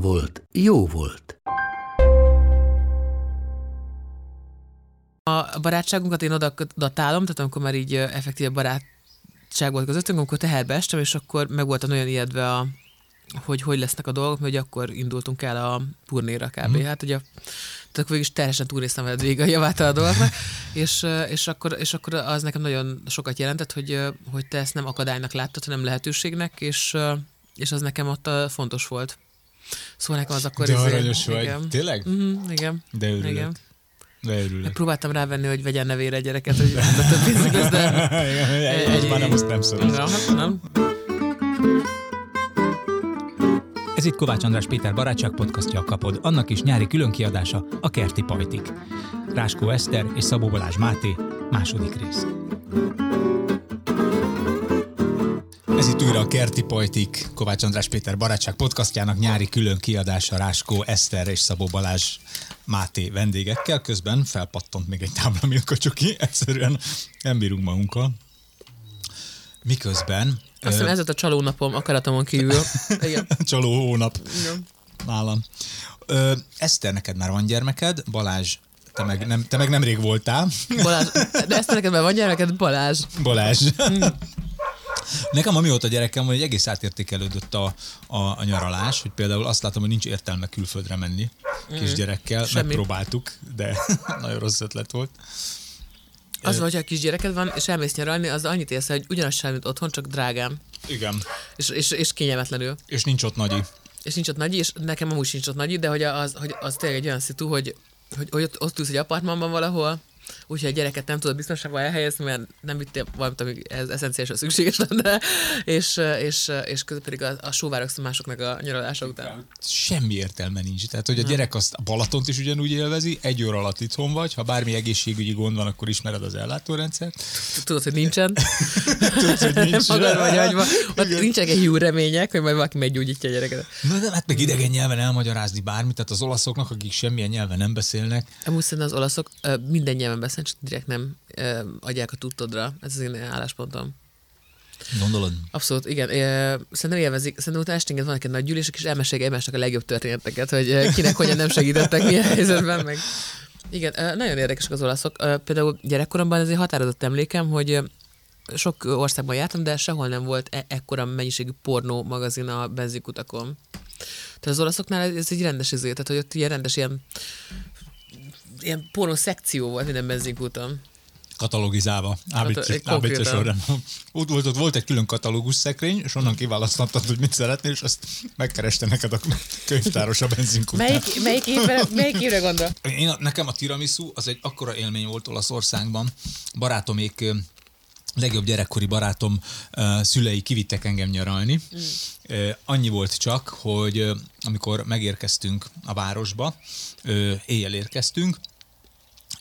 volt, jó volt. A barátságunkat én oda datálom, tehát amikor már így effektíve barátság volt közöttünk, amikor teherbe estem, és akkor meg voltam olyan ijedve, a, hogy hogy lesznek a dolgok, mert akkor indultunk el a turnéra kb. Mm. Hát ugye tehát akkor is terhesen túlnéztem veled végig a javát a dolgoknak, és, és, akkor, és akkor az nekem nagyon sokat jelentett, hogy, hogy te ezt nem akadálynak láttad, hanem lehetőségnek, és, és az nekem ott fontos volt. Szóval nekem az akkor... De izé- aranyos vagy. Igen. Tényleg? Mhm, igen. De örülök. Igen. De örülök. Próbáltam rávenni, hogy vegyen nevére gyereket, hogy de több pénzük lesz, de... Egy, már nem, azt nem szoroz. Ja, hát nem. Ez itt Kovács András Péter barátság podcastja a Kapod, annak is nyári különkiadása a Kerti Pajtik. Ráskó Eszter és Szabó Balázs Máté, második rész. Újra a Kerti Pajtik, Kovács András Péter barátság podcastjának nyári külön kiadása Ráskó Eszter és Szabó Balázs Máté vendégekkel. Közben felpattant még egy tábla Milka csoki, egyszerűen nem bírunk magunkkal. Miközben Azt hiszem ez a csalónapom, akaratomon kívül. Igen. csaló hónap Igen. nálam. Ö, Eszter, neked már van gyermeked, Balázs, te meg, nem, te meg nemrég voltál. Balázs, de ezt neked már van gyermeked, Balázs. Balázs. Nekem amióta gyerekem van, hogy egész átértékelődött a, a, a nyaralás, hogy például azt látom, hogy nincs értelme külföldre menni kisgyerekkel. Semmi. Megpróbáltuk, de nagyon rossz ötlet volt. Az van, hogyha kisgyereked van, és elmész nyaralni, az annyit érsz, hogy ugyanaz sem, mint otthon, csak drágám. Igen. És, és, és kényelmetlenül. És nincs ott nagyi. És nincs ott nagy, és nekem amúgy sincs ott nagy, de hogy az, hogy az tényleg egy olyan szitu, hogy, hogy, hogy ott, ott ülsz egy apartmanban valahol, úgyhogy a gyereket nem tudod biztonságban elhelyezni, mert nem vittél valamit, ami ez eszenciálisan szükséges lenne, és, és, és közben pedig a, a sóvárogsz másoknak a nyaralása után. Semmi értelme nincs. Tehát, hogy a gyerek azt a Balatont is ugyanúgy élvezi, egy óra alatt itthon vagy, ha bármi egészségügyi gond van, akkor ismered az ellátórendszert. Tudod, hogy nincsen. Tudod, hogy nincs. Magad vagy hagyva. Ott nincsenek egy jó remények, hogy majd valaki meggyógyítja a gyereket. Na, de hát meg idegen nyelven elmagyarázni bármit, tehát az olaszoknak, akik semmilyen nyelven nem beszélnek, Amúgy az olaszok minden nyelven beszélnek, csak direkt nem ö, adják a tudtodra. Ez az én álláspontom. gondolod? Abszolút, igen. Szerintem élvezik. Szerintem utána esténként vannak egy nagy gyűlések, és elmesélik egymásnak a legjobb történeteket, hogy kinek hogyan nem segítettek, milyen helyzetben meg. Igen, nagyon érdekesek az olaszok. Például gyerekkoromban ez egy határozott emlékem, hogy sok országban jártam, de sehol nem volt e- ekkora mennyiségű pornó magazin a benzinkutakon. Tehát az olaszoknál ez- ez egy rendes izé, tehát hogy ott ilyen rendes ilyen ilyen pornó szekció volt minden benzinkúton. katalogizálva, ABC, ABC konkrétan. sorrend. Ott volt, ott volt egy külön katalógus szekrény, és onnan kiválasztottad, hogy mit szeretnél, és azt megkereste neked a könyvtáros a benzinkután. Melyik, melyik, évre, melyik évre gondol? Én, nekem a tiramisu az egy akkora élmény volt Olaszországban. Barátomék, legjobb gyerekkori barátom szülei kivittek engem nyaralni. Mm. Annyi volt csak, hogy amikor megérkeztünk a városba, éjjel érkeztünk,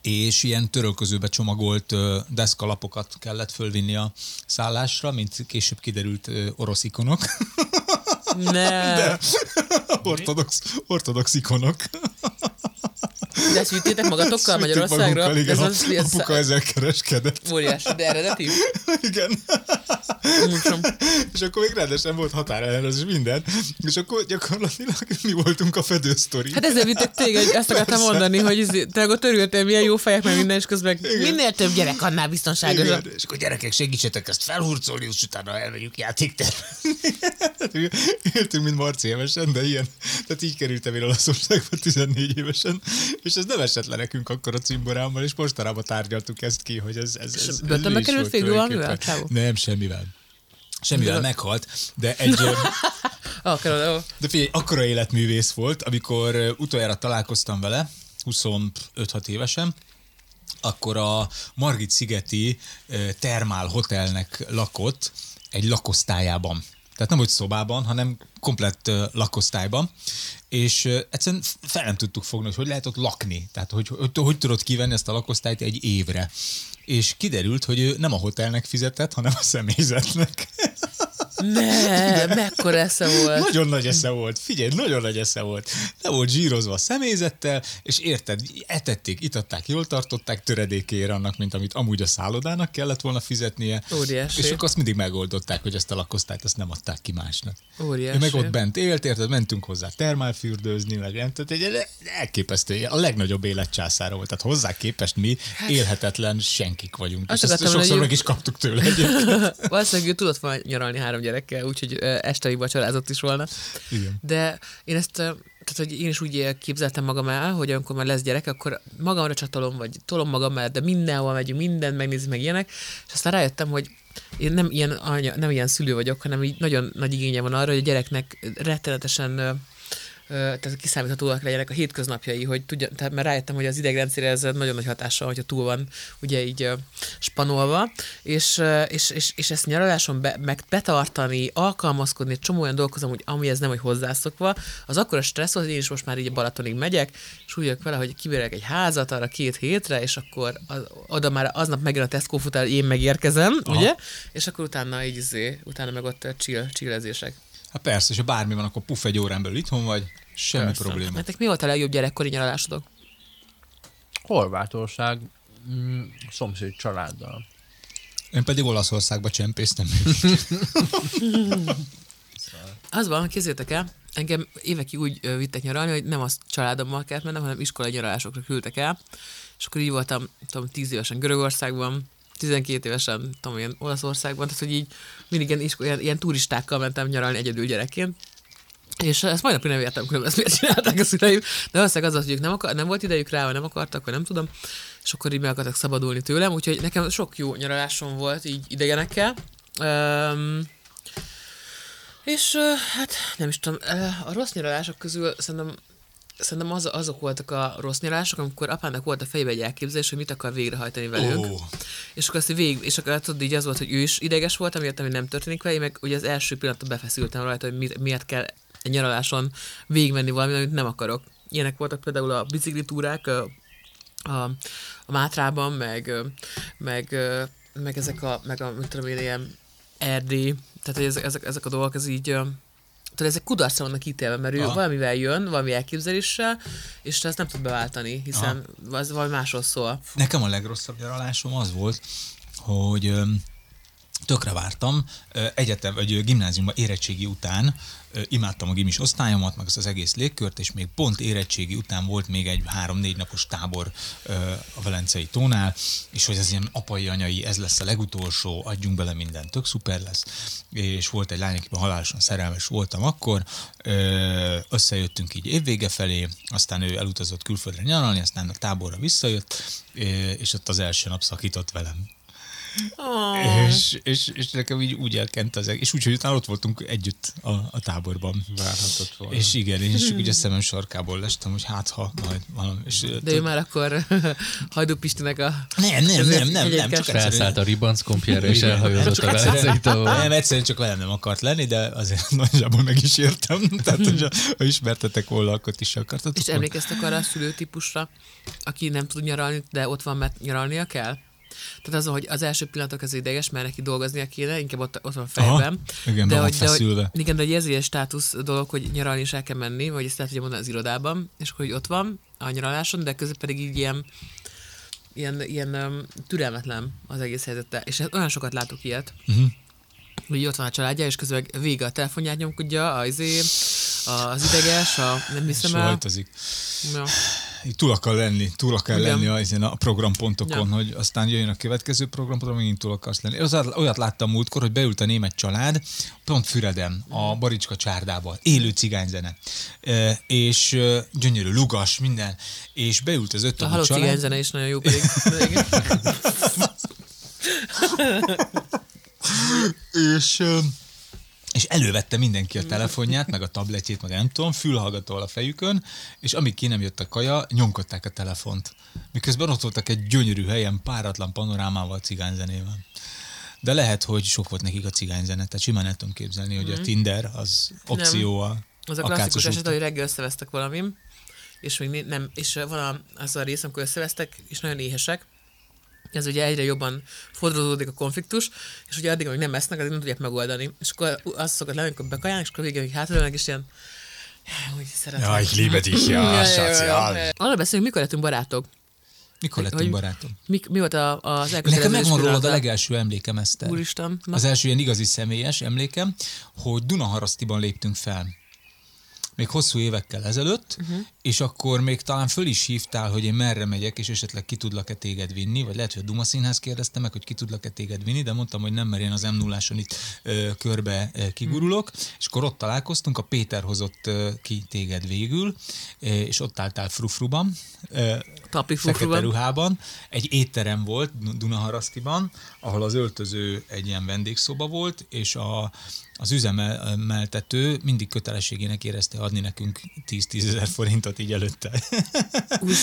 és ilyen törölközőbe csomagolt deszkalapokat kellett fölvinni a szállásra, mint később kiderült orosz ikonok. Ne. De, ortodox, ortodox ikonok. De ezt vittétek magatokkal Magyarországra? magunkkal, igen, ez az, ez apuka ezzel kereskedett. óriási, de eredeti? Igen. Múltsom. És akkor még rendesen volt határellenőrzés minden. És akkor gyakorlatilag mi voltunk a fedősztori. Hát ezzel vittek téged, ezt akartam Persze. mondani, hogy te akkor örültél, milyen jó fejek, meg minden, és közben minél több gyerek, annál biztonságosabb. Igen. És akkor gyerekek, segítsetek ezt felhurcolni, és utána elmegyünk játékterve. Éltünk, mint Marci évesen, de ilyen. Tehát így kerültem én Olaszországba 14 évesen, és ez nem esett le nekünk akkor a cimborámmal, és mostanában tárgyaltuk ezt ki, hogy ez... ez, ez, ez börtönbe került csávó? Nem, semmivel. Semmivel meghalt, de egy... De figyelj, akkora életművész volt, amikor utoljára találkoztam vele, 25-6 évesen, akkor a Margit szigeti Termál Hotelnek lakott egy lakosztályában. Tehát nem hogy szobában, hanem komplett lakosztályban, és egyszerűen fel nem tudtuk fogni, hogy hogy lehet ott lakni. Tehát hogy, hogy, hogy tudod kivenni ezt a lakosztályt egy évre. És kiderült, hogy ő nem a hotelnek fizetett, hanem a személyzetnek. Ne, mekkora esze volt. Nagyon nagy esze volt, figyelj, nagyon nagy esze volt. Le volt zsírozva a személyzettel, és érted, etették, itatták, jól tartották töredékére annak, mint amit amúgy a szállodának kellett volna fizetnie. Óriási. És akkor azt mindig megoldották, hogy ezt a lakosztályt ezt nem adták ki másnak. Óriási. Ő meg ott bent élt, érted, mentünk hozzá termálfürdőzni, meg nem, tehát egy elképesztő, a legnagyobb életcsászára volt. Tehát hozzá képest mi élhetetlen senkik vagyunk. Azt És ezt sokszor meg is kaptuk tőle egyébként. Valószínűleg ő tudott volna nyaralni három gyerekkel, úgyhogy estei vacsorázott is volna. Igen. De én ezt, tehát hogy én is úgy képzeltem magam el, hogy amikor már lesz gyerek, akkor magamra csatolom, vagy tolom magam mert de mindenhol megyünk, mindent megnézni, meg ilyenek, és aztán rájöttem, hogy én nem ilyen, anya, nem ilyen szülő vagyok, hanem így nagyon nagy igénye van arra, hogy a gyereknek rettenetesen tehát kiszámíthatóak legyenek a hétköznapjai, hogy tudja, tehát mert rájöttem, hogy az idegrendszére ez nagyon nagy hatással, hogyha túl van ugye így spanolva, és, és, és, és ezt nyaraláson be, meg betartani, alkalmazkodni, egy csomó olyan dolgozom, hogy ami ez nem, hogy hozzászokva, az akkor a stressz, hogy én is most már így Balatonig megyek, és úgy vele, hogy kibérek egy házat arra két hétre, és akkor az, oda már aznap megjön a Tesco futár, én megérkezem, Aha. ugye? És akkor utána így izé, utána meg ott chill, chillezések. Hát persze, és ha bármi van, akkor puff egy órán belül itthon vagy, semmi Persze. probléma. Nektek mi volt a legjobb gyerekkori nyaralásodok? Horvátország mm, szomszéd családdal. Én pedig Olaszországba csempésztem. Az van, kézzétek el, engem évekig úgy vittek nyaralni, hogy nem az családommal kellett mennem, hanem iskolai nyaralásokra küldtek el, és akkor így voltam, tudom, 10 évesen Görögországban, 12 évesen, tudom, ilyen Olaszországban, tehát hogy így mindig ilyen, ilyen, ilyen turistákkal mentem nyaralni egyedül gyerekként. És ezt majd napig nem értem, hogy ezt miért csinálták a szüleim, de valószínűleg az az, hogy ők nem, akar, nem volt idejük rá, vagy nem akartak, vagy nem tudom, és akkor így meg akartak szabadulni tőlem, úgyhogy nekem sok jó nyaralásom volt így idegenekkel. Um, és hát nem is tudom, a rossz nyaralások közül szerintem Szerintem az, azok voltak a rossz nyaralások, amikor apának volt a fejbe egy elképzelés, hogy mit akar végrehajtani velünk. Ó. És akkor azt végig, és akkor tudod, így az volt, hogy ő is ideges volt, amiért ami nem történik vele, én meg ugye az első pillanatban befeszültem rajta, hogy mit, miért kell egy nyaraláson végigmenni valamit, amit nem akarok. Ilyenek voltak például a biciklitúrák ö, a, a Mátrában, meg, meg, meg ezek a, meg a, mit tudom én, ilyen Erdély, tehát hogy ezek, ezek, ezek a dolgok, ez így, tudod, ezek kudarcra vannak ítélve, mert ő Aha. valamivel jön, valami elképzeléssel, és te ezt nem tud beváltani, hiszen az valami másról szól. Nekem a legrosszabb nyaralásom az volt, hogy tökre vártam, egyetem, vagy gimnáziumban érettségi után imádtam a gimis osztályomat, meg azt az egész légkört, és még pont érettségi után volt még egy három-négy napos tábor a Velencei tónál, és hogy ez ilyen apai, anyai, ez lesz a legutolsó, adjunk bele mindent, tök szuper lesz. És volt egy lány, akiben halálosan szerelmes voltam akkor, összejöttünk így évvége felé, aztán ő elutazott külföldre nyaralni, aztán a táborra visszajött, és ott az első nap szakított velem. Oh. És, és, és nekem így úgy elkent az egész, és úgy, hogy utána ott voltunk együtt a, a táborban. Várhatott volna. És igen, én is ugye a szemem sarkából lestem, hogy hát ha majd valami. És, De ő már akkor Hajdú Pistinek a... nem, nem, nem, nem, nem, csak Felszállt a ribanckompjára és Igen. elhajózott a Csak egyszerűen- Velencei tóval. Nem, egyszerűen csak velem nem akart lenni, de azért nagyjából meg is értem. Tehát, hogyha, ha ismertetek volna, akkor is akartatok. És emlékeztek arra a szülőtípusra, aki nem tud nyaralni, de ott van, mert nyaralnia kell? Tehát az, hogy az első pillanatok az ideges, mert neki dolgoznia kéne, inkább ott, ott van a fejben. Aha, igen, van hogy, de hogy, igen, de hogy ez ilyen státusz dolog, hogy nyaralni is el kell menni, vagy ezt lehet ugye mondani az irodában, és hogy ott van a nyaraláson, de közben pedig így ilyen, ilyen, ilyen um, türelmetlen az egész helyzete. És hát olyan sokat látok ilyet, Uh-huh. hogy ott van a családja, és közben vége a telefonját nyomkodja, az, izé, az ideges, a nem hiszem el. Sajtozik. Ja. Így túl akar lenni, túl akar Igen. lenni ezen a programpontokon, Ja. hogy aztán jöjjön a következő programponton, megint túl akarsz lenni. Az, olyat láttam múltkor, hogy beült a német család, pont Füreden, a Baricska csárdába, élő cigányzene, E, és e, gyönyörű, lugas, minden, és beült az öt A halott család. cigányzene is nagyon jó pedig. és, ö, és elővette mindenki a telefonját, meg a tabletjét, meg nem tudom, fülhallgatóval a fejükön, és amíg ki nem jött a kaja, nyomkodták a telefont. Miközben ott voltak egy gyönyörű helyen, páratlan panorámával, cigányzenével. De lehet, hogy sok volt nekik a cigányzene, tehát simán el tudom képzelni, hogy a Tinder az opció a Mhm. Az a klasszikus eset, hogy reggel összevesztek valamim, és még nem, és van a, az a rész, amikor összevesztek, és nagyon éhesek, ez ugye egyre jobban fordulódik a konfliktus, és ugye addig, amíg nem esznek, addig nem tudják megoldani. És akkor az szokott lenni, amikor bekajálnak, és akkor végén még hátraülnek, és ilyen, "Jaj, úgy szeretem. Ja, ich liebe dich, ja, Ja, Schatz, ja, ja. ja. Arra beszélünk, mikor lettünk barátok? Mikor lettünk Hogy- barátom? Mi, mi volt a, az Nekem megvan rólad a legelső emlékem, Eszter. Úristen. Na. Az első ilyen igazi személyes emlékem, hogy Dunaharasztiban léptünk fel. Még hosszú évekkel ezelőtt, uh-huh. és akkor még talán föl is hívtál, hogy én merre megyek, és esetleg ki tudlak-e téged vinni, vagy lehet, hogy a Duma Színház kérdezte meg, hogy ki tudlak-e téged vinni, de mondtam, hogy nem, mert én az m 0 itt ö, körbe ö, kigurulok, és akkor ott találkoztunk, a Péter hozott ö, ki téged végül, ö, és ott álltál frufruban, ö, Tapi fekete ruhában. Egy étterem volt Du- Dunaharasztiban, ahol az öltöző egy ilyen vendégszoba volt, és a, az üzemeltető mindig kötelességének érezte adni nekünk 10-10 ezer forintot így előtte.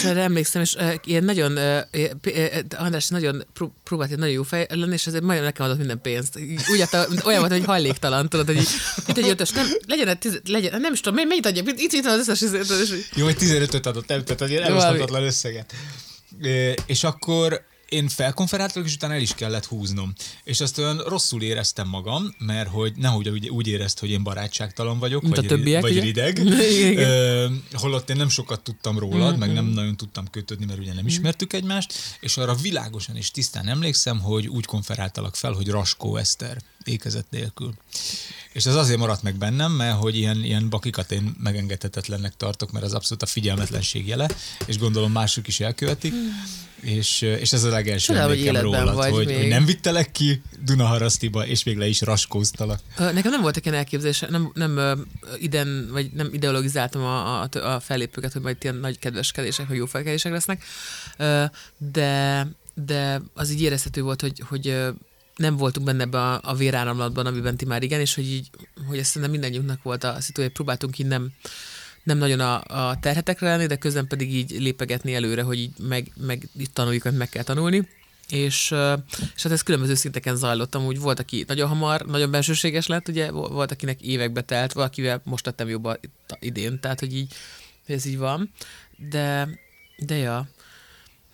Erre emlékszem, és uh, ilyen nagyon, uh, uh, András nagyon pró- próbált egy nagyon jó fej lenni, és ezért majdnem nekem adott minden pénzt. Úgy adta, olyan volt, hogy hajléktalan, tudod, hogy itt egy ötös, nem, legyen, egy legyen, nem is tudom, mennyit- adja, itt, itt van az összes, így- Jó, hogy 15-öt adott, nem, tehát elosztatlan összeget. És akkor én felkonferáltalak, és utána el is kellett húznom. És azt olyan rosszul éreztem magam, mert hogy nehogy úgy, úgy érezt, hogy én barátságtalan vagyok, Mint a vagy, többiek, vagy ugye? rideg. Igen. Ö, holott én nem sokat tudtam rólad, meg nem nagyon tudtam kötődni, mert ugye nem ismertük egymást, és arra világosan és tisztán emlékszem, hogy úgy konferáltalak fel, hogy Raskó Eszter, ékezet nélkül. És ez azért maradt meg bennem, mert hogy ilyen, ilyen bakikat én megengedhetetlennek tartok, mert az abszolút a figyelmetlenség jele, és gondolom mások is elkövetik. És, és ez a legelső Csodálom, hogy emlékem életben rólad, vagy hogy, még. hogy nem vittelek ki Dunaharasztiba, és még le is raskóztalak. Nekem nem voltak ilyen elképzelése, nem, nem iden, vagy nem ideologizáltam a, a, a fellépőket, hogy majd ilyen nagy kedveskedések, vagy jó felkelések lesznek, de, de az így érezhető volt, hogy, hogy nem voltunk benne ebbe a, a véráramlatban, amiben ti már igen, és hogy így, hogy ezt szerintem mindannyiunknak volt a szitu, hogy próbáltunk így nem, nem nagyon a, a terhetekre lenni, de közben pedig így lépegetni előre, hogy így meg, meg itt tanuljuk, amit meg kell tanulni. És, és hát ez különböző szinteken zajlott. Amúgy volt, aki nagyon hamar, nagyon bensőséges lett, ugye vo- volt, akinek évekbe telt, valakivel most lettem jobban idén, tehát hogy így ez így van. De, de ja.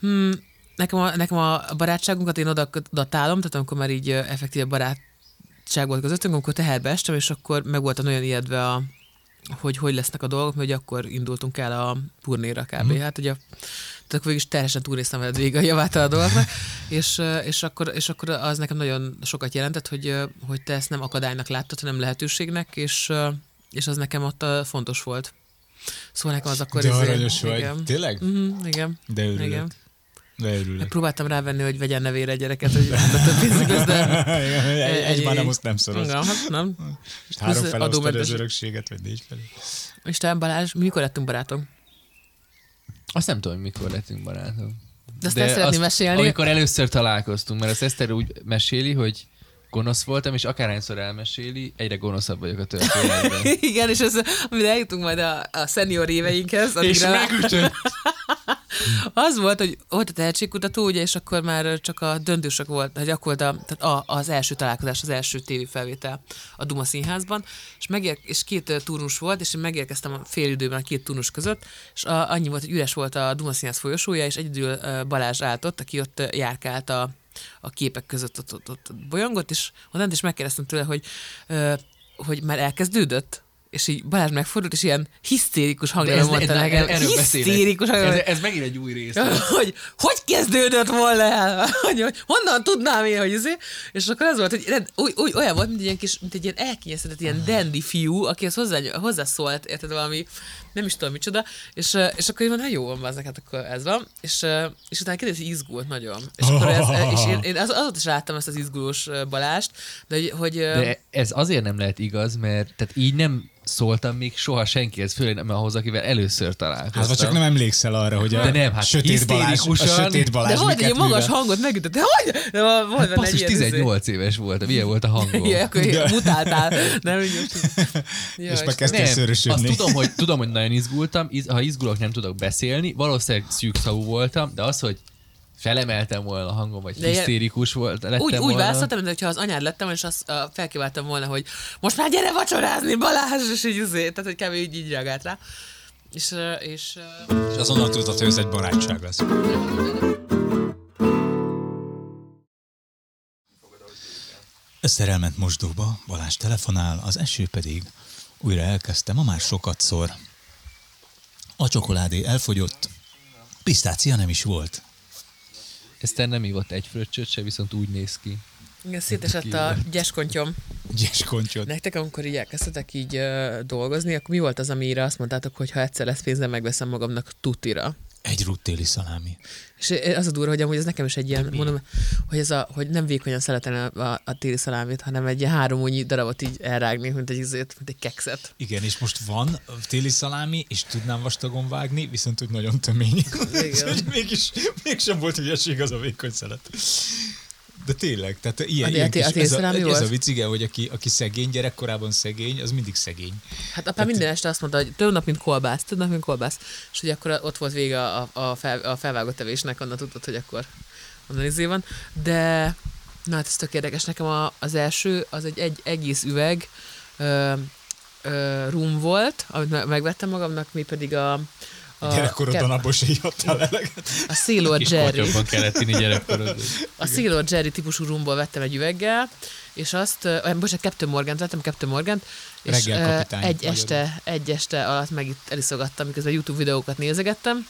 Hmm, nekem, a, nekem a barátságunkat én oda datálom, tehát amikor már így effektíve barátság volt közöttünk, amikor teherbe estem, és akkor meg voltam olyan ijedve a, hogy hogy lesznek a dolgok, mert akkor indultunk el a turnéra kb. Mm. Hát ugye tehát akkor is terhesen túlnéztem veled végig a javát a dolgoknak, és, és, akkor, és akkor az nekem nagyon sokat jelentett, hogy, hogy te ezt nem akadálynak láttad, hanem lehetőségnek, és, és az nekem ott fontos volt. Szóval nekem az akkor... De aranyos vagy. Igen. Tényleg? Mhm, igen. De örülök. Igen. De örülök. Próbáltam rávenni, hogy vegyen nevére egy gyereket, hogy de több pénzük lesz, de... egy, egy már nem, azt nem szoros. Igen, hát nem. Most három plusz fele osztod adómentes. az örökséget, vagy négy felé. És te, Balázs, mikor lettünk barátok? Azt nem tudom, hogy mikor lettünk barátok. De azt el szeretném mesélni. Amikor először találkoztunk, mert az Eszter úgy meséli, hogy gonosz voltam, és akárhányszor elmeséli, egyre gonoszabb vagyok a történetben. Igen, és ez, amire eljutunk majd a, a szenior éveinkhez. és addigra- megütött. Az volt, hogy volt a tehetségkutató, ugye, és akkor már csak a döntősök volt, hogy akkor a, tehát a, az első találkozás, az első tévéfelvétel a Duma Színházban, és, megér, és két turnus volt, és én megérkeztem a fél időben a két turnus között, és a, annyi volt, hogy üres volt a Duma Színház folyosója, és egyedül Balázs állt ott, aki ott járkált a, a képek között ott, ott, ott, ott bolyongott, és onnan is megkérdeztem tőle, hogy, hogy már elkezdődött, és így Balázs megfordult, és ilyen hisztérikus hangon mondta nekem. erről. Hisztérikus hangon. Ez, ez megint egy új rész. hogy hogy kezdődött volna el? Hogy, hogy honnan tudnám én, hogy izé? És akkor az volt, hogy rend, úgy, úgy, olyan volt, mint egy ilyen kis, mint egy ilyen elkényeztetett ilyen dandy fiú, akihez hozzá, hozzászólt, érted valami, nem is tudom micsoda, és, és akkor én mondtam, jó van, bazdnek, hát akkor ez van, és, és utána kiderült, hogy izgult nagyon. És akkor ez, és én, én az, azóta is láttam ezt az izgulós Balást, de hogy, De ez azért nem lehet igaz, mert tehát így nem szóltam még soha senkihez, főleg nem ahhoz, akivel először találkoztam. Hát vagy csak nem emlékszel arra, hogy a De nem, hát sötét Balázs, a sötét Balázs de volt egy magas művel. hangot megütött, de hogy? De volt Hát egy ilyen, izé- 18 éves voltam, ilyen volt a hangom. Ja, akkor ilyen mutáltál. Nem. Ja, És már kezdtél Nem, szörösödni. azt tudom, hogy, tudom, hogy nagyon izgultam, iz, ha izgulok, nem tudok beszélni, valószínűleg szűkszavú voltam, de az, hogy felemeltem volna a hangom, vagy De hisztérikus volt, lettem Úgy, úgy volna. választottam, mintha az anyád lettem, és azt uh, felkívántam volna, hogy most már gyere vacsorázni, Balázs, és így azért, tehát hogy kb. így, így reagált rá. És, uh, és uh, És azonnal tudod, hogy ez egy barátság lesz. Eszter elment mosdóba, Balázs telefonál, az eső pedig újra elkezdte, ma már sokat szor. A csokoládé elfogyott, pisztácia nem is volt. Eszter nem ívott egy fröccsöt se, viszont úgy néz ki. igen, szétesett a gyeskontyom. Gyes koncsot. Nektek, amikor így elkezdtetek így uh, dolgozni, akkor mi volt az, amire azt mondtátok, hogy ha egyszer lesz pénzem, megveszem magamnak tutira? Egy ruttéli szalámi. És az a durva, hogy amúgy ez nekem is egy ilyen, mondom, hogy, ez a, hogy nem vékonyan szeretem a, a, téli szalámit, hanem egy ilyen három únyi darabot így elrágni, mint egy, izét, mint egy kekszet. Igen, és most van téli szalámi, és tudnám vastagon vágni, viszont úgy nagyon tömény. Igen. Mégis, mégsem volt hülyeség az a vékony szelet. De tényleg, tehát ilyen, A- ilyen kis, a ez, a, ez a vicc, igen, hogy aki, aki szegény, gyerekkorában szegény, az mindig szegény. Hát apám minden este azt mondta, hogy több nap, mint kolbász, több nap, mint kolbász. És hogy akkor ott volt vége a, a, fel, a felvágott tevésnek, onnan tudtad, hogy akkor onnan izé van. De, na hát ez tök érdekes. Nekem a, az első, az egy, egy egész üveg ö, ö, rum volt, amit me- megvettem magamnak, mi pedig a, a, Gyerekkorodban abból se ihattál eleget. a Sailor Kis Jerry. kotyogban kellett inni. A Sailor Jerry típusú rumból vettem egy üveggel, és azt, uh, bocsánat, Captain Morgan vettem, Captain Morgan, és kapitány egy magyarul. este, egy este alatt meg itt eliszogattam, miközben YouTube videókat nézegettem.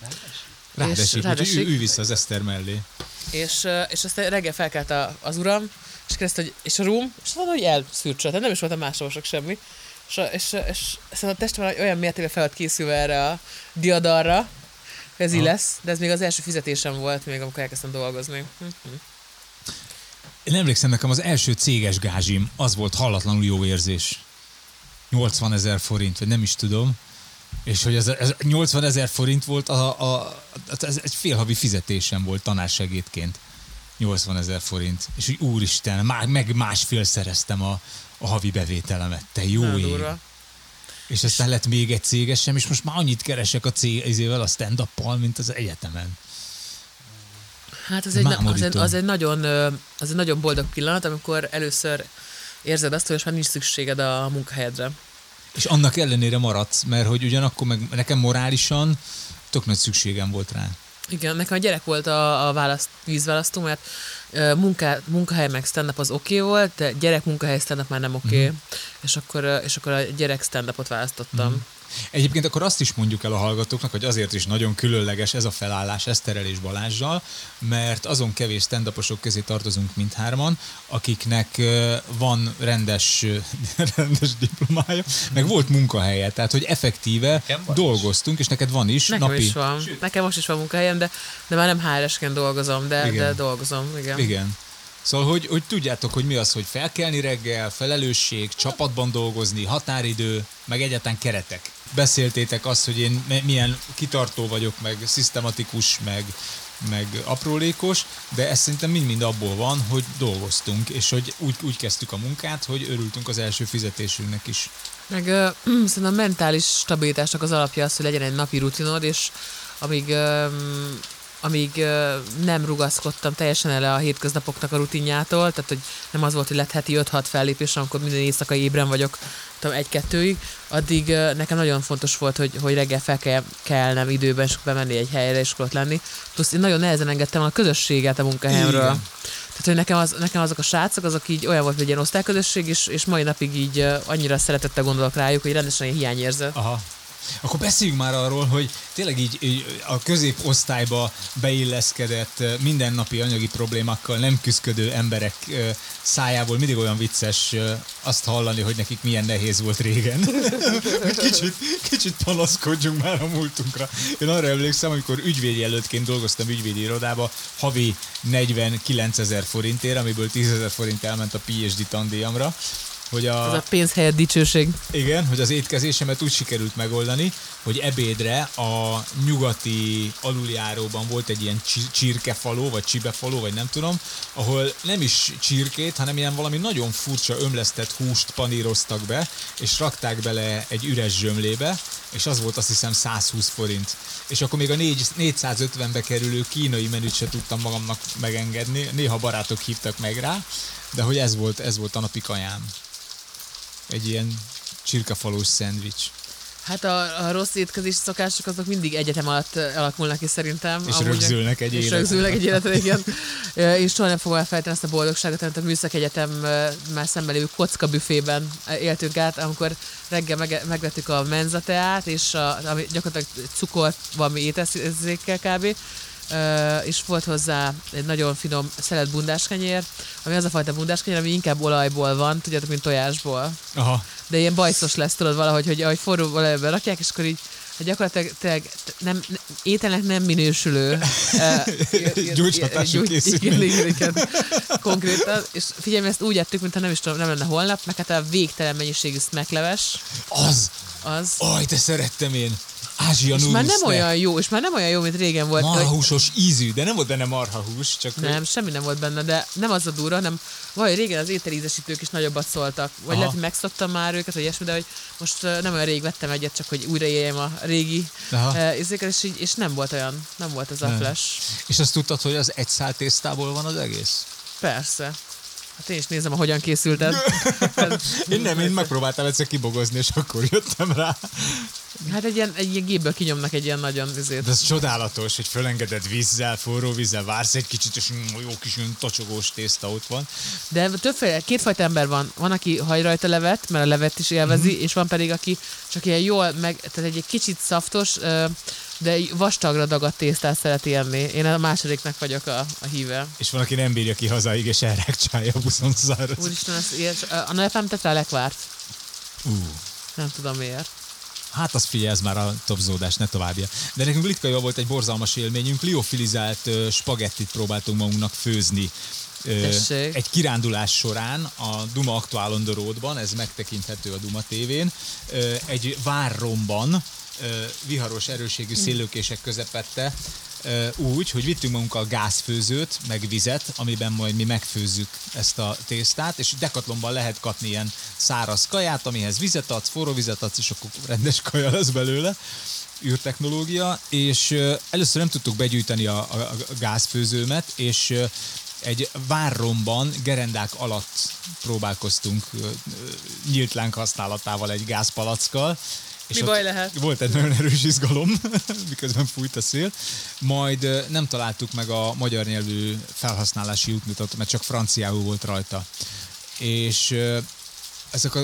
Ráadásul, ráadásul- hogy ő, ő vissza az Eszter mellé. És, és aztán reggel felkelt a, az uram, és kérdezte, hogy és a rum, és mondta, hogy elszűrcsölt, tehát nem is voltam másolvasok semmi. És, és, és, és a testem olyan mértékben fel készülve erre a diadarra, hogy ez így lesz, de ez még az első fizetésem volt, még amikor elkezdtem dolgozni. Mhm. Én emlékszem, nekem az első céges gázsim, az volt hallatlanul jó érzés. 80 ezer forint, vagy nem is tudom. És hogy ez, ez 80 ezer forint volt, a, a, ez egy félhavi fizetésem volt tanársegédként. 80 ezer forint. És úgy úristen, már, meg másfél szereztem a, a havi bevételemet. Te jó ég. durva. És aztán lett még egy cégesem, és most már annyit keresek a cégével, a stand mint az egyetemen. Hát az egy, na- az, egy, az, egy nagyon, az egy nagyon boldog pillanat, amikor először érzed azt, hogy most már nincs szükséged a munkahelyedre. És annak ellenére maradsz, mert hogy ugyanakkor meg nekem morálisan tök nagy szükségem volt rá. Igen, nekem a gyerek volt a, a választ, vízválasztó, mert munká, munkahely meg stand-up az oké okay volt, de gyerek munkahely stand-up már nem oké, okay, Mhm. és, akkor, és akkor a gyerek stand-upot választottam. Egyébként akkor azt is mondjuk el a hallgatóknak, hogy azért is nagyon különleges ez a felállás Eszterrel és Balázsjal, mert azon kevés stand közé tartozunk mindhárman, akiknek van rendes, rendes diplomája, meg volt munkahelye, tehát hogy effektíve dolgoztunk, és neked van is Nekem napi. is van. Nekem most is van munkahelyem, de, de már nem HR-esként dolgozom, de, Igen. de dolgozom. Igen. Igen. Szóval, hogy, hogy tudjátok, hogy mi az, hogy felkelni reggel, felelősség, csapatban dolgozni, határidő, meg egyáltalán keretek. Beszéltétek azt, hogy én milyen kitartó vagyok, meg szisztematikus, meg, meg aprólékos, de ez szerintem mind-mind abból van, hogy dolgoztunk, és hogy úgy, úgy kezdtük a munkát, hogy örültünk az első fizetésünknek is. Meg ö, szerintem a mentális stabilitásnak az alapja az, hogy legyen egy napi rutinod, és amíg, ö, amíg ö, nem rugaszkodtam teljesen el a hétköznapoknak a rutinjától, tehát hogy nem az volt, hogy lett heti 5-6 fellépés, amikor minden éjszaka ébren vagyok, tudom, egy-kettőig, addig ö, nekem nagyon fontos volt, hogy, hogy reggel fel kell kelnem időben, és bemenni egy helyre, és ott lenni. Plusz én nagyon nehezen engedtem a közösséget a munkahelyemről. Igen. Tehát, hogy nekem, az, nekem azok a srácok, azok így olyan volt, hogy egy ilyen osztályközösség, és, és mai napig így uh, annyira szeretettel gondolok rájuk, hogy rendesen ilyen hiányérzet. Aha. Akkor beszéljünk már arról, hogy tényleg így, így a középosztályba beilleszkedett mindennapi anyagi problémákkal nem küzdködő emberek szájából mindig olyan vicces azt hallani, hogy nekik milyen nehéz volt régen. Kicsit, kicsit panaszkodjunk már a múltunkra. Én arra emlékszem, amikor ügyvédi előttként dolgoztam ügyvédi irodába, havi 49 ezer forintért, amiből 10 ezer forint elment a PhD tandíjamra, hogy a, Ez a pénz helyett dicsőség. igen, hogy az étkezésemet úgy sikerült megoldani, hogy ebédre a nyugati aluljáróban volt egy ilyen csi- csirkefaló, vagy csibefaló, vagy nem tudom, ahol nem is csirkét, hanem ilyen valami nagyon furcsa ömlesztett húst paníroztak be, és rakták bele egy üres zsömlébe, és az volt azt hiszem 120 forint. És akkor még a négy- 450-be kerülő kínai menüt se tudtam magamnak megengedni. Néha barátok hívtak meg rá, de hogy ez volt, ez volt a napi kajám. Egy ilyen csirkefalós szendvics. Hát a, a rossz étkezés szokások azok mindig egyetem alatt ö, alakulnak ki szerintem. És rögzülnek egy és életre. rögzülnek egy életre, igen. És soha nem fogom elfelejteni ezt a boldogságot, amit a Műszak Egyetem már szemben lévő kocka büfében éltünk át, amikor reggel meg, megvettük a menzateát, és a, ami gyakorlatilag cukor valami étezékkel kb. És volt hozzá egy nagyon finom szelet bundáskenyér, ami az a fajta bundáskenyér, ami inkább olajból van, tudjátok, mint tojásból Aha. de ilyen bajszos lesz, tudod valahogy, hogy ahogy forró olajba rakják, és akkor így gyakorlatilag tényleg nem, nem, ételnek nem minősülő. készítmény. Igen, igen, igen, konkrétan. És figyelj, ezt úgy ettük, mintha nem is tudom, nem lenne holnap, meg hát a végtelen mennyiségű smekleves, Az! az. Aj, de szerettem én! Ázsia és már nem olyan jó, és már nem olyan jó, mint régen volt. hogy- Marhahúsos ízű, de nem volt benne marhahús, csak hogy- Nem, semmi nem volt benne, de nem az a durva, hanem vagy régen az ételízesítők is nagyobbat szóltak. Vagy Aha. lehet, hogy megszoktam már őket, vagy ilyesmi, de hogy most nem olyan rég vettem egyet, csak hogy újra éljem a régi izéket, és, így, és nem volt olyan, nem volt az a Nem. flash. És azt tudtad, hogy az egy szál tésztából van az egész? Persze. Hát én is nézem, hogyan készült ez. Én nem, én megpróbáltam egyszer kibogozni, és akkor jöttem rá. Hát egy ilyen, egy ilyen gépből kinyomnak egy ilyen nagyon izét. De ez csodálatos, hogy fölengeded vízzel, forró vízzel, vársz egy kicsit, és mm, jó kis olyan tocsogós tészta ott van. De többféle, kétfajta ember van. Van, aki haj rajta levet, mert a levet is élvezi, Mhm. és van pedig, aki csak ilyen jól, meg, tehát egy, egy kicsit szaftos, de vastagra dagadt tésztát szereti enni. Én a másodiknak vagyok a, a híve. És van, aki nem bírja ki hazáig, és elrákcsálja a buszon száraz. Úristen, ez, ilyes, a nagyapám tett rá lekvárt. Ú. Nem tudom miért. Hát az figyelj, ez már a topzódás, ne továbbja. De nekünk Litkaival volt egy borzalmas élményünk, liofilizált spagettit próbáltunk magunknak főzni. Tessék. egy kirándulás során a Duma Aktuál on the Roadban, ez megtekinthető a Duma tévén, egy várromban, viharos erőségű szélőkések közepette, úgy, hogy vittünk magunkkal gázfőzőt, meg vizet, amiben majd mi megfőzzük ezt a tésztát, és dekatlomban lehet kapni ilyen száraz kaját, amihez vizet adsz, forró vizet adsz, és akkor rendes kaja lesz belőle űrtechnológia, és először nem tudtuk begyűjteni a, a, a gázfőzőmet, és egy várromban gerendák alatt próbálkoztunk nyílt láng használatával egy gázpalackkal. Mi baj lehet? Volt egy nagyon erős izgalom, miközben fújt a szél. Majd nem találtuk meg a magyar nyelvű felhasználási útmutatót, mert csak franciául volt rajta. És ezek a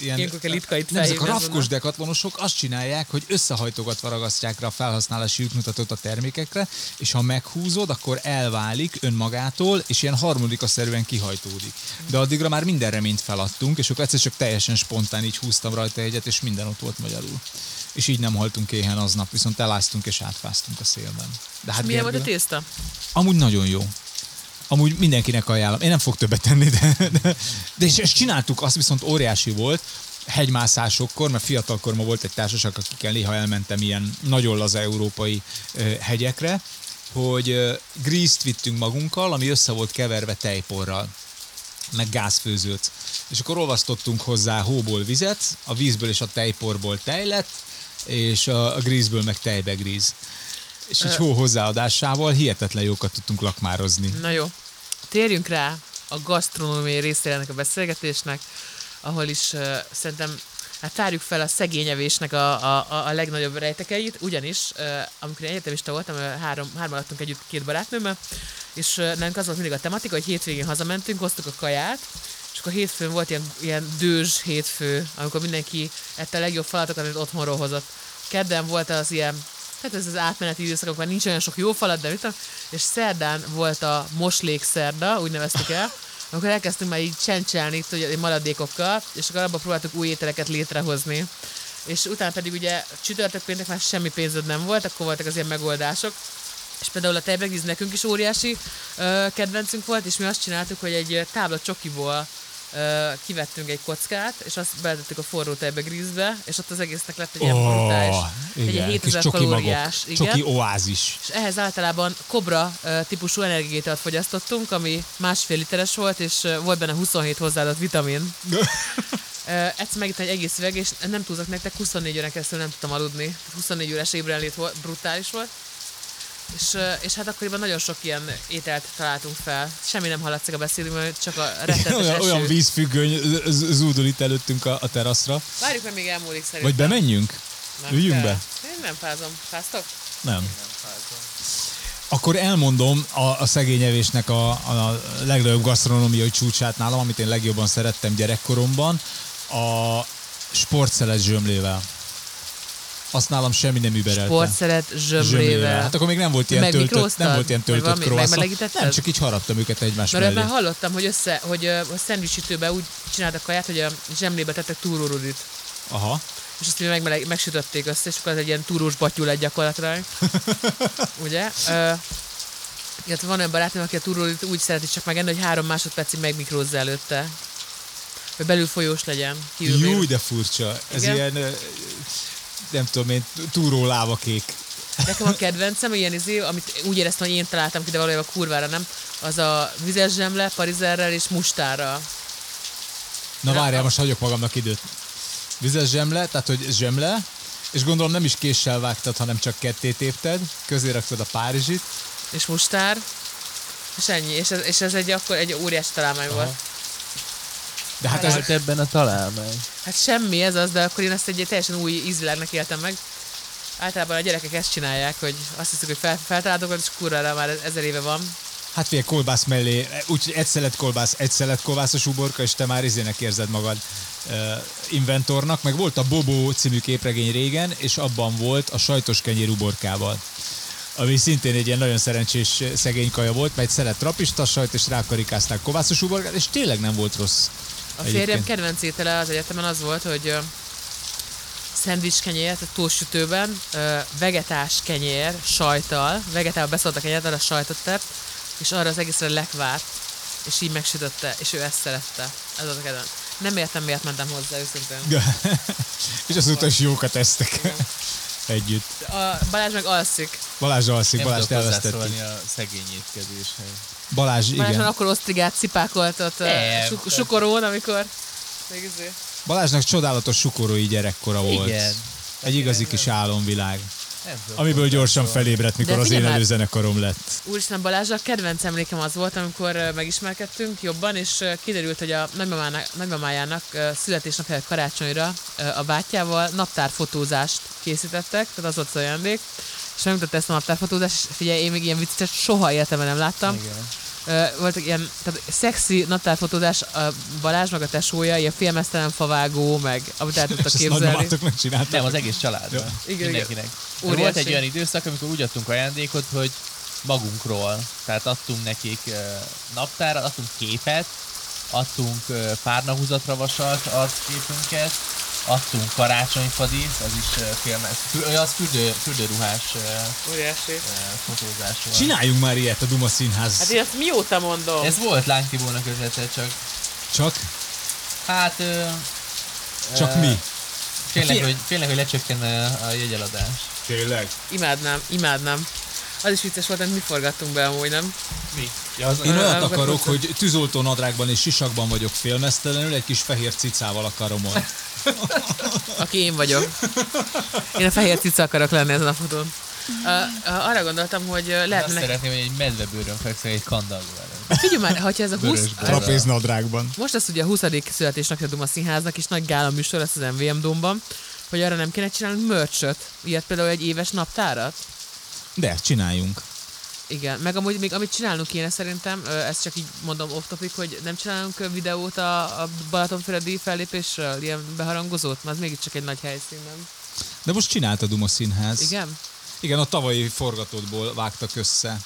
ilyen, Ilyenkor kell litkait nem, ezek a rafkos dekatlonosok azt csinálják, hogy összehajtogatva ragasztják rá a felhasználási útmutatót a termékekre, és ha meghúzod, akkor elválik önmagától, és ilyen harmonikaszerűen kihajtódik. De addigra már minden reményt feladtunk, és akkor egyszer csak teljesen spontán így húztam rajta egyet, és minden ott volt magyarul. És így nem haltunk éhen aznap, viszont eláztunk és átfáztunk a szélben. De hát Milyen volt a tészta? Amúgy nagyon jó. Amúgy mindenkinek ajánlom. Én nem fog többet tenni, de, de, de és ezt csináltuk, az viszont óriási volt, hegymászásokkor, mert fiatalkorban volt egy társaság, akikkel néha elmentem ilyen nagyon laza európai ö, hegyekre, hogy ö, grízt vittünk magunkkal, ami össze volt keverve tejporral meg gázfőzőt. És akkor olvasztottunk hozzá hóból vizet, a vízből és a tejporból tej lett, és a, a grízből meg tejbe gríz. És egy hó hozzáadásával hihetetlen jókat tudtunk lakmározni. Na jó. Térjünk rá a gasztronómiai részére ennek a beszélgetésnek, ahol is uh, szerintem hát tárjuk fel a szegényevésnek a, a, a- legnagyobb rejtekeit, ugyanis uh, amikor én egyetemista voltam, három, hárman laktunk együtt két barátnőmmel, és uh, nálunk az volt mindig a tematika, hogy hétvégén hazamentünk, hoztuk a kaját, és akkor hétfőn volt ilyen, ilyen dőzs hétfő, amikor mindenki ette a legjobb falatokat, amit otthonról hozott. Kedden volt az ilyen tehát ez az átmeneti időszak, amikor nincs olyan sok jó falat, de mit és szerdán volt a moslék szerda, úgy neveztük el, amikor elkezdtünk már így csencselni tudja, maradékokkal, és akkor abban próbáltuk új ételeket létrehozni. És utána pedig ugye csütörtök péntek már semmi pénzed nem volt, akkor voltak az ilyen megoldások. És például a tejbegíz nekünk is óriási ö, kedvencünk volt, és mi azt csináltuk, hogy egy tábla csokiból kivettünk egy kockát, és azt beletettük a forró tejbegrízbe, és ott az egésznek lett egy ilyen brutális, egy ilyen igen, kis 7000 csoki magok, kalóriás. Igen. Csoki oázis. És ehhez általában kobra típusú energiátalt fogyasztottunk, ami másfél literes volt, és volt benne 27 hozzáadott vitamin. Uh, egyszer megittem egy egész üveg, és nem túlzok nektek, 24 órán keresztül nem tudtam aludni. 24 órás ébrenlét volt, brutális volt. És, és hát akkoriban nagyon sok ilyen ételt találtunk fel. Semmi nem hallatszik a beszédünkben, csak a rettenetes olyan, eső. olyan vízfüggöny zúdul itt előttünk a, a teraszra. Várjuk, mert még elmúlik szerintem. Vagy bemenjünk? Nem Üljünk kell. be? Én nem fázom. Fáztok? Nem. Akkor elmondom a, a szegény evésnek a, a legnagyobb gasztronómiai csúcsát nálam, amit én legjobban szerettem gyerekkoromban, a sportszelet zsömlével. Azt nálam semmi nem überelte. Sportszeret zsömlével. Hát akkor még nem volt ilyen töltött, nem volt ilyen töltött croissant. Nem, csak így haraptam őket egymás Mert mellé. ebben hallottam, hogy össze, hogy a szendvicsütőbe úgy csináltak kaját, hogy a zsemlébe tettek túrórudit. Aha. És azt ugye megmeleg, megsütötték össze, és akkor ez egy ilyen túrós batyú lett gyakorlatilag. Ugye? Ö, illetve van olyan barátom, aki a túrórit úgy szereti csak megenni, hogy három másodpercig megmikrózza előtte. Hogy belül folyós legyen. kívül Jó, de furcsa. Ez Igen? ilyen, nem tudom én, túró lávakék. Nekem a kedvencem, ilyen izé, amit úgy éreztem, hogy én találtam ki, de valójában kurvára nem, az a vizes zsemle, parizerrel és mustárral. Na várjál, most hagyok magamnak időt. Vizes zsemle, tehát hogy zsemle, és gondolom nem is késsel vágtad, hanem csak ketté tépted, közé raktad a párizsit, és mustár, és ennyi. És ez, és ez egy akkor egy óriási találmány volt. De hát Ez ebben a találmány. Hát semmi ez az, de akkor én ezt egy teljesen új ízvilágnak éltem meg. Általában a gyerekek ezt csinálják, hogy azt hiszik, hogy fel, feltaláltok, és kurvára már ezer éve van. hát figyelj, kolbász mellé, úgyhogy egy szelet kolbász, egy szelet kolbászos uborka, és te már izének érzed magad uh, inventornak, meg volt a Bobo című képregény régen, és abban volt a sajtos kenyér uborkával ami szintén egy ilyen nagyon szerencsés szegény kaja volt, mert egy szelet trapista sajt, és rákarikázták kovászos uborkát, és tényleg nem volt rossz. A férjem Egyébként. kedvenc étele az egyetemen az volt, hogy szendvics kenyér, tehát tósütőben, ö, vegetás kenyér, sajtal, vegetálba beszólt a kenyért, arra sajtot tett, és arra az egészre lekvárt, és így megsütötte, és ő ezt szerette. Ez az a kedvenc. Nem értem, miért mentem hozzá őszintén. és azóta is jókat esztek együtt. A Balázs meg alszik. Balázs alszik, Nem Balázs elvesztettük. a szegény étkezéshez. Balázs, Balázs igen. már akkor osztrigát cipákolt ott ö, Nem, suk- persze. sukorón, amikor... Még izé. Balázsnak csodálatos sukorói gyerekkora volt. Igen. Egy igazi kis álomvilág. Amiből gyorsan felébredt, mikor De az én előzenekarom lett. Úristen Balázs, a kedvenc emlékem az volt, amikor megismerkedtünk jobban, és kiderült, hogy a nagymamájának ö, születésnapjára karácsonyra a bátyjával naptárfotózást készítettek, tehát az volt az ajándék, és megmutatta ezt a naptárfotózást, és figyelj, én még ilyen viccet soha életemben nem láttam. Igen. Voltak ilyen tehát szexi naptárfotózás, a Balázs meg a tesója, ilyen filmesztelen favágó, meg amit el tudtak képzelni. csináltam. Nem, az egész családra. Igen, Mindenkinek. De Óriási. Volt egy olyan időszak, amikor úgy adtunk ajándékot, hogy magunkról. Tehát adtunk nekik uh, naptárat, adtunk képet, adtunk uh, párnahúzatra vasalt arcképünket, adtunk karácsonyfadit, az is filmes, az fürdő, fürdőruhás uh, Óriási. uh, fotózás volt. Csináljunk már ilyet a Duma Színház. Hát én ezt mióta mondom? Ez volt Láng Tibónak ötlete, csak Csak, hát... Uh, csak mi? Félnek, Figyelj. hogy, félnek, hogy lecsökken a, a jegyeladás. Tényleg? Imádnám, imádnám. Az is vicces volt, amit mi forgattunk be amúgy, nem? Mi? Ja, az, Én olyat akarok, hogy tűzoltó nadrágban és sisakban vagyok félmeztelenül, egy kis fehér cicával akarom majd. Aki én vagyok. Én a fehér cica akarok lenni ezen a fotón. Uh, arra gondoltam, hogy Azt lehetne... Nek... szeretném, hogy egy medvebőrön fekszek egy kandalló előtt. Figyelj már, hogyha ez a 20... Vörösből. Trapéz nadrágban. Most lesz ugye a 20. születésnapja a Duma Színháznak, és nagy gála műsor lesz az MVM Domban, hogy arra nem kéne csinálnunk merchöt, ilyet például egy éves naptárat. De, csináljunk. Igen, meg amúgy még amit csinálnunk kéne szerintem, ö, ezt csak így mondom off topic, hogy nem csinálunk videót a, a Balatonfüredi fellépésről, ilyen beharangozót, mert az mégiscsak egy nagy helyszín, nem? De most csinált a Duma Színház. Igen? Igen, a tavalyi forgatótból vágtak össze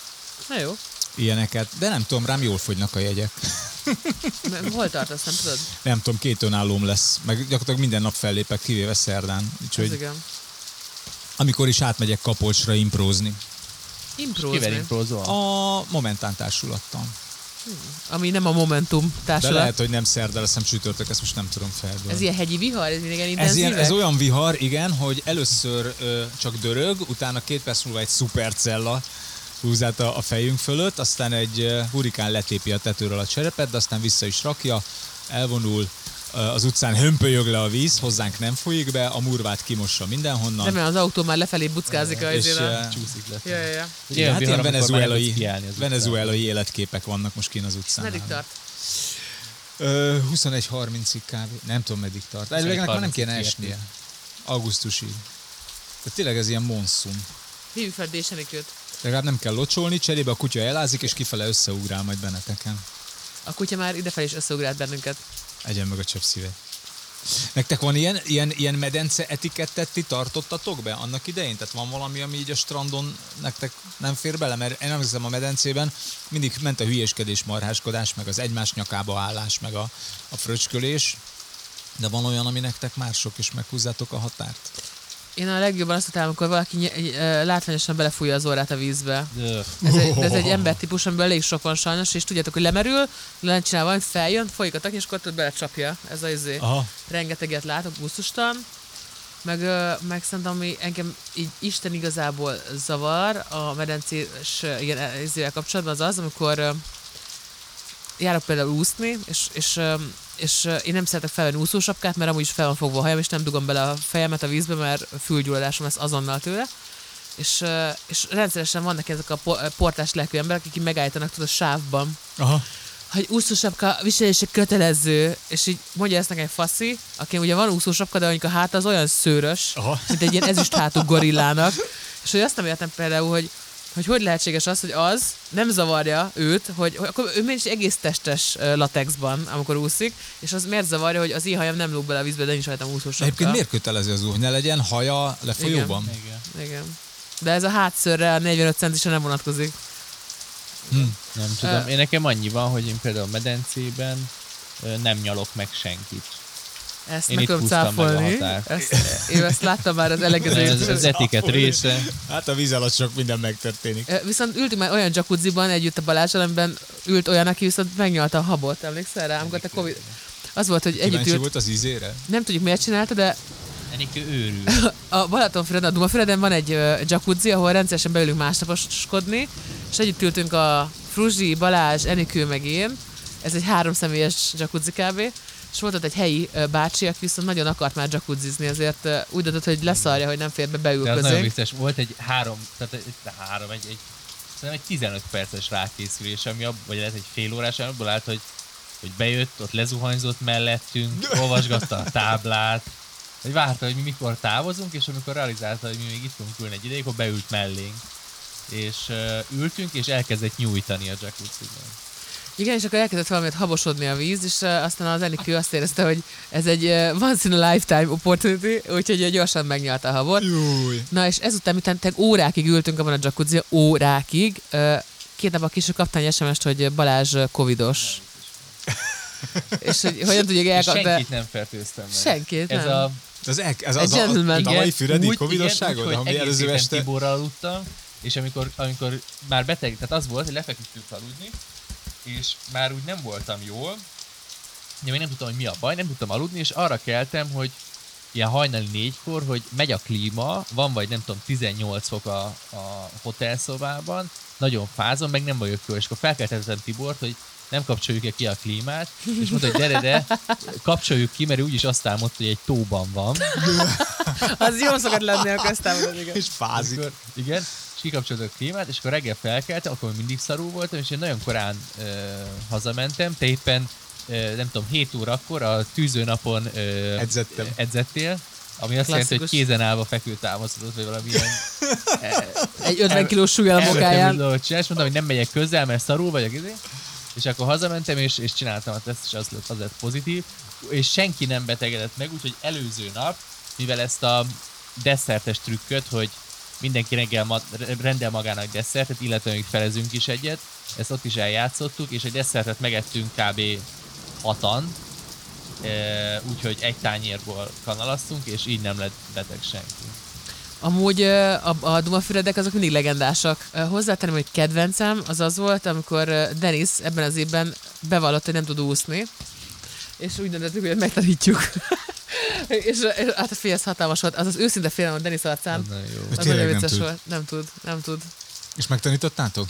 Na jó. ilyeneket, de nem tudom, rám jól fogynak a jegyek. Hol tartasz, nem tudod? Nem tudom, két önállóm lesz, meg gyakorlatilag minden nap fellépek, kivéve szerdán. Ez Úgyhogy igen. amikor is átmegyek Kapolcsra imprózni. Kivel imprózol? A Momentán társulattal. ami nem a Momentum De társulat. lehet, hogy nem szerda lesz, nem csütörtök, ezt most nem tudom felből. Ez ilyen hegyi vihar, ez igen ez, intenzívek? ilyen, ez olyan vihar, igen, hogy először ö, csak dörög, utána két perc múlva egy szupercella húz át a, a fejünk fölött, aztán egy ö, hurikán letépi a tetőről a cserepet, de aztán vissza is rakja, elvonul, az utcán hömpölyög le a víz, hozzánk nem folyik be, a murvát kimossa mindenhonnan. Remélem az autó már lefelé buckázik a és, eh, Csúszik le. Ja, ja, ja. igen, hát ilyen nem venezuelai, venezuelai életképek vannak most kín az utcán. Meddig tart? Ö, 21.30-ig kb. Nem tudom, meddig tart. Elvileg ennek már nem kéne 21.30-ig esnie. Augusztusig. De tényleg ez ilyen monszum. Hívjuk fel Désenikőt. Legalább nem kell locsolni, cserébe a kutya elázik, és kifele összeugrál majd benneteken. A kutya már idefelé is összeugrált bennünket. Egyen meg a csöpszíve. Nektek van ilyen, ilyen, ilyen medence etikettet ti tartottatok be annak idején? Tehát van valami, ami így a strandon nektek nem fér bele? Mert én emlékszem a medencében mindig ment a hülyéskedés, marháskodás, meg az egymás nyakába állás, meg a, a fröcskölés. De van olyan, ami nektek mások, és meghúzzátok a határt? Én a legjobban azt utálom, amikor valaki ny- látványosan belefújja az orrát a vízbe. Ez egy, ez egy embertípus, amiből elég sok van sajnos, és tudjátok, hogy lemerül, lencsinál valamit, feljön, folyik a tak, és akkor tudod belecsapja. Ez az izé. Aha. Rengeteget látok, buszustan. Meg, meg szerintem, ami engem így Isten igazából zavar a medencés ilyen izével kapcsolatban, az az, amikor járok például úszni, és, és, és én nem szeretek felvenni úszósapkát, mert amúgy is fel van fogva a hajam, és nem dugom bele a fejemet a vízbe, mert fülgyulladásom lesz azonnal tőle. És, és rendszeresen vannak ezek a po- portás lelkű emberek, akik megállítanak tudod a sávban, Aha. hogy úszósapka viselése kötelező, és így mondja ezt nekem egy faszi, aki ugye van úszósapka, de a háta az olyan szőrös, Aha. mint egy ilyen ezüst hátú gorillának, és hogy azt nem értem például, hogy hogy hogy lehetséges az, hogy az nem zavarja őt, hogy, hogy akkor ő miért is egész testes latexban, amikor úszik, és az miért zavarja, hogy az én hajam nem lóg bele a vízbe, de nincs rajtam úszósapka. Egyébként miért kötelező az új? Ne legyen haja lefolyóban? Igen. Igen. De ez a hátszörre a 45 centisre nem vonatkozik. Nem tudom. Én nekem annyi van, hogy én például a medencében nem nyalok meg senkit. Ezt Én meg itt tudom a cáfolni. Ezt, én ezt láttam már az elegező. Ez az etiket része. Hát a víz alatt sok minden megtörténik. Viszont ültünk már olyan jacuzziban együtt a Balázsal, amiben ült olyan, aki viszont megnyalta a habot, emlékszel rá, amikor te Covid... Az volt, hogy együtt Kíváncsi ült, volt az ízére? nem tudjuk miért csinálta, de Enikő őrül. a Balatonfüreden, a Dumafüreden van egy jacuzzi, ahol rendszeresen beülünk másnaposkodni, és együtt ültünk a Fruzsi, Balázs, Enikő meg én. Ez egy háromszemélyes jacuzzi kb. És volt ott egy helyi bácsi, aki viszont nagyon akart már jacuzzizni, ezért úgy döntött, hogy leszarja, hogy nem fér be, beül De az nagyon vicces. Volt egy három, tehát egy, három, egy, egy, szerintem egy 15 perces rákészülés, ami abból, vagy lehet egy fél órás, abból állt, hogy, hogy bejött, ott lezuhanyzott mellettünk, olvasgatta a táblát, hogy várta, hogy mi mikor távozunk, és amikor realizálta, hogy mi még itt fogunk ülni egy ideig, akkor beült mellénk. És uh, ültünk, és elkezdett nyújtani a jacuzziban. Igen, és akkor elkezdett valamit habosodni a víz, és aztán az Enikő azt érezte, hogy ez egy once in a lifetime opportunity, úgyhogy gyorsan megnyalta a habot. Júj. Na és ezután, miután órákig ültünk abban a jacuzzi, órákig, két nap később kaptam egy SMS-t, hogy Balázs covidos. és hogy hogyan tudjuk elkapni. senkit nem fertőztem meg. Senkit, Ez nem. a Ez, el, ez Egy az a, a tavalyi füredi covidosságod, ami hogy előző este... Tiborral aludtam, és amikor, amikor már beteg, tehát az volt, hogy lefeküdtünk aludni, és már úgy nem voltam jól, de még nem tudtam, hogy mi a baj, nem tudtam aludni, és arra keltem, hogy ilyen hajnali négykor, hogy megy a klíma, van vagy nem tudom 18 fok a, a hotelszobában, nagyon fázom, meg nem vagyok jól, és akkor felkeltettem Tibort, hogy nem kapcsoljuk-e ki a klímát, és mondta, hogy gyere, de kapcsoljuk ki, mert ő úgyis azt álmodta, hogy egy tóban van. Az jó szokott lenni a köztávon, igen. És fázik. Akkor, igen, és kikapcsoltuk a klímát, és akkor reggel felkeltem, akkor mindig szarú voltam, és én nagyon korán ö, hazamentem, te éppen ö, nem tudom, 7 órakor a tűzőnapon ö, Edzettem. edzettél, ami azt jelenti, hogy Klasszikus. kézen állva feküdt támaszkodott, vagy valami ilyen Egy 50 kilós súlyal a dolgot csinál, és mondtam, hogy nem megyek közel, mert szarul vagyok, izé. és akkor hazamentem, és, és csináltam a teszt, és az lett, az lett pozitív, és senki nem betegedett meg, úgyhogy előző nap, mivel ezt a desszertes trükköt, hogy mindenki reggel ma- rendel magának desszertet, illetve még felezünk is egyet, ezt ott is eljátszottuk, és egy desszertet megettünk kb. hatan, e, úgyhogy egy tányérból kanalaztunk, és így nem lett beteg senki. Amúgy ö, a, a Dumafüredek azok mindig legendásak. Ö, Hozzátenném, hogy kedvencem az az volt, amikor ö, Denis ebben az évben bevallott, hogy nem tud úszni, és úgy döntöttük, hogy megtanítjuk. és, és hát a félsz hatalmas volt. Az az őszinte félelem a Denis arcán. Az nagyon jó. Az nagyon nem vicces tud. volt. Nem tud, nem tud. És megtanítottátok?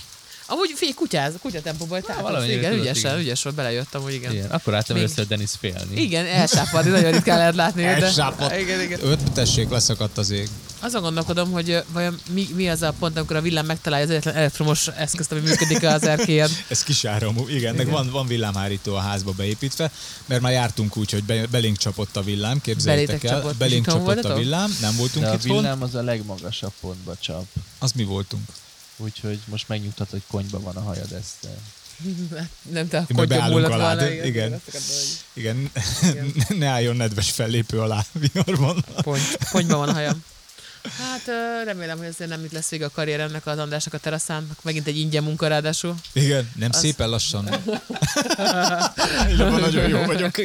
Amúgy fél kutyáz, kutyatempóban tehát valamennyire igen, tudott, ügyesen, igen. ügyes volt, belejöttem, hogy igen. Igen, akkor Még- először Denis félni. Igen, elsápadni, nagyon ritkán lehet látni. de- Elsápadt. Igen, igen. Öt tessék, leszakadt az ég. Azon gondolkodom, hogy vajon mi, mi az a pont, amikor a villám megtalálja az egyetlen elektromos eszközt, ami működik az erkélyen. Ez kisáramú, igen, meg van, van villámhárító a házba beépítve, mert már jártunk úgy, hogy be, belénk csapott a villám, képzeljétek Belétek el. csapott? Belénk csapott a voltatok? villám, nem voltunk De a itthon, villám az a legmagasabb pontba csap. az mi voltunk. Úgyhogy most megnyugtat, hogy konyba van a hajad ezt. Nem te a kodja beállunk múlott alá, volna. igen. akartam, hogy Igen, ne álljon nedves fellépő alá viharban. Pont, pontyban van a hajam. Hát remélem, hogy ezért nem itt lesz vége a karrieremnek az Andrásnak a teraszán. Megint egy ingyen munka ráadásul. Igen, nem Az- szépen lassan. Jobban nagyon jó vagyok.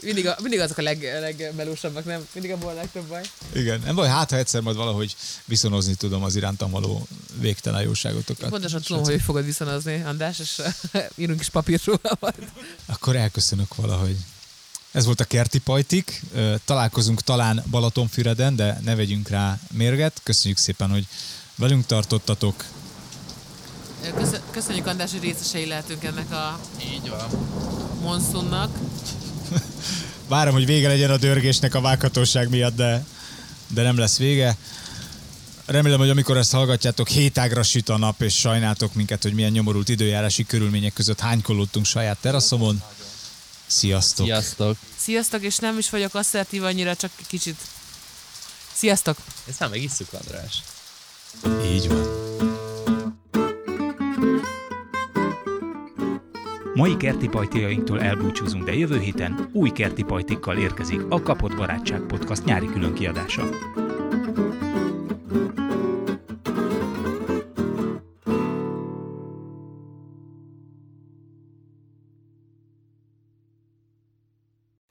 mindig, a, mindig azok a leg, legmelósabbak, nem? Mindig abból a legtöbb baj. Igen, nem baj, hát ha egyszer majd valahogy viszonozni tudom az irántam való végtelen jóságotokat. Pontosan tudom, hogy fogod viszonozni, András, és írunk is papírt róla majd. Akkor elköszönök valahogy. Ez volt a Kerti Pajtik. Találkozunk talán Balatonfüreden, de ne vegyünk rá mérget. Köszönjük szépen, hogy velünk tartottatok. Köszö- Köszönjük, András, hogy részesei lehetünk ennek a Így van. monszunnak. Várom, hogy vége legyen a dörgésnek a vághatóság miatt, de, de nem lesz vége. Remélem, hogy amikor ezt hallgatjátok, hétágra süt a nap, és sajnáltok minket, hogy milyen nyomorult időjárási körülmények között hánykolódtunk saját teraszomon. Sziasztok! Sziasztok. Sziasztok, és nem is vagyok asszertív annyira, csak kicsit. Sziasztok! Ezt már megisszuk, András. Így van. Mai kerti pajtiainktól elbúcsúzunk, de jövő héten új kerti pajtikkal érkezik a Kapott Barátság Podcast nyári különkiadása.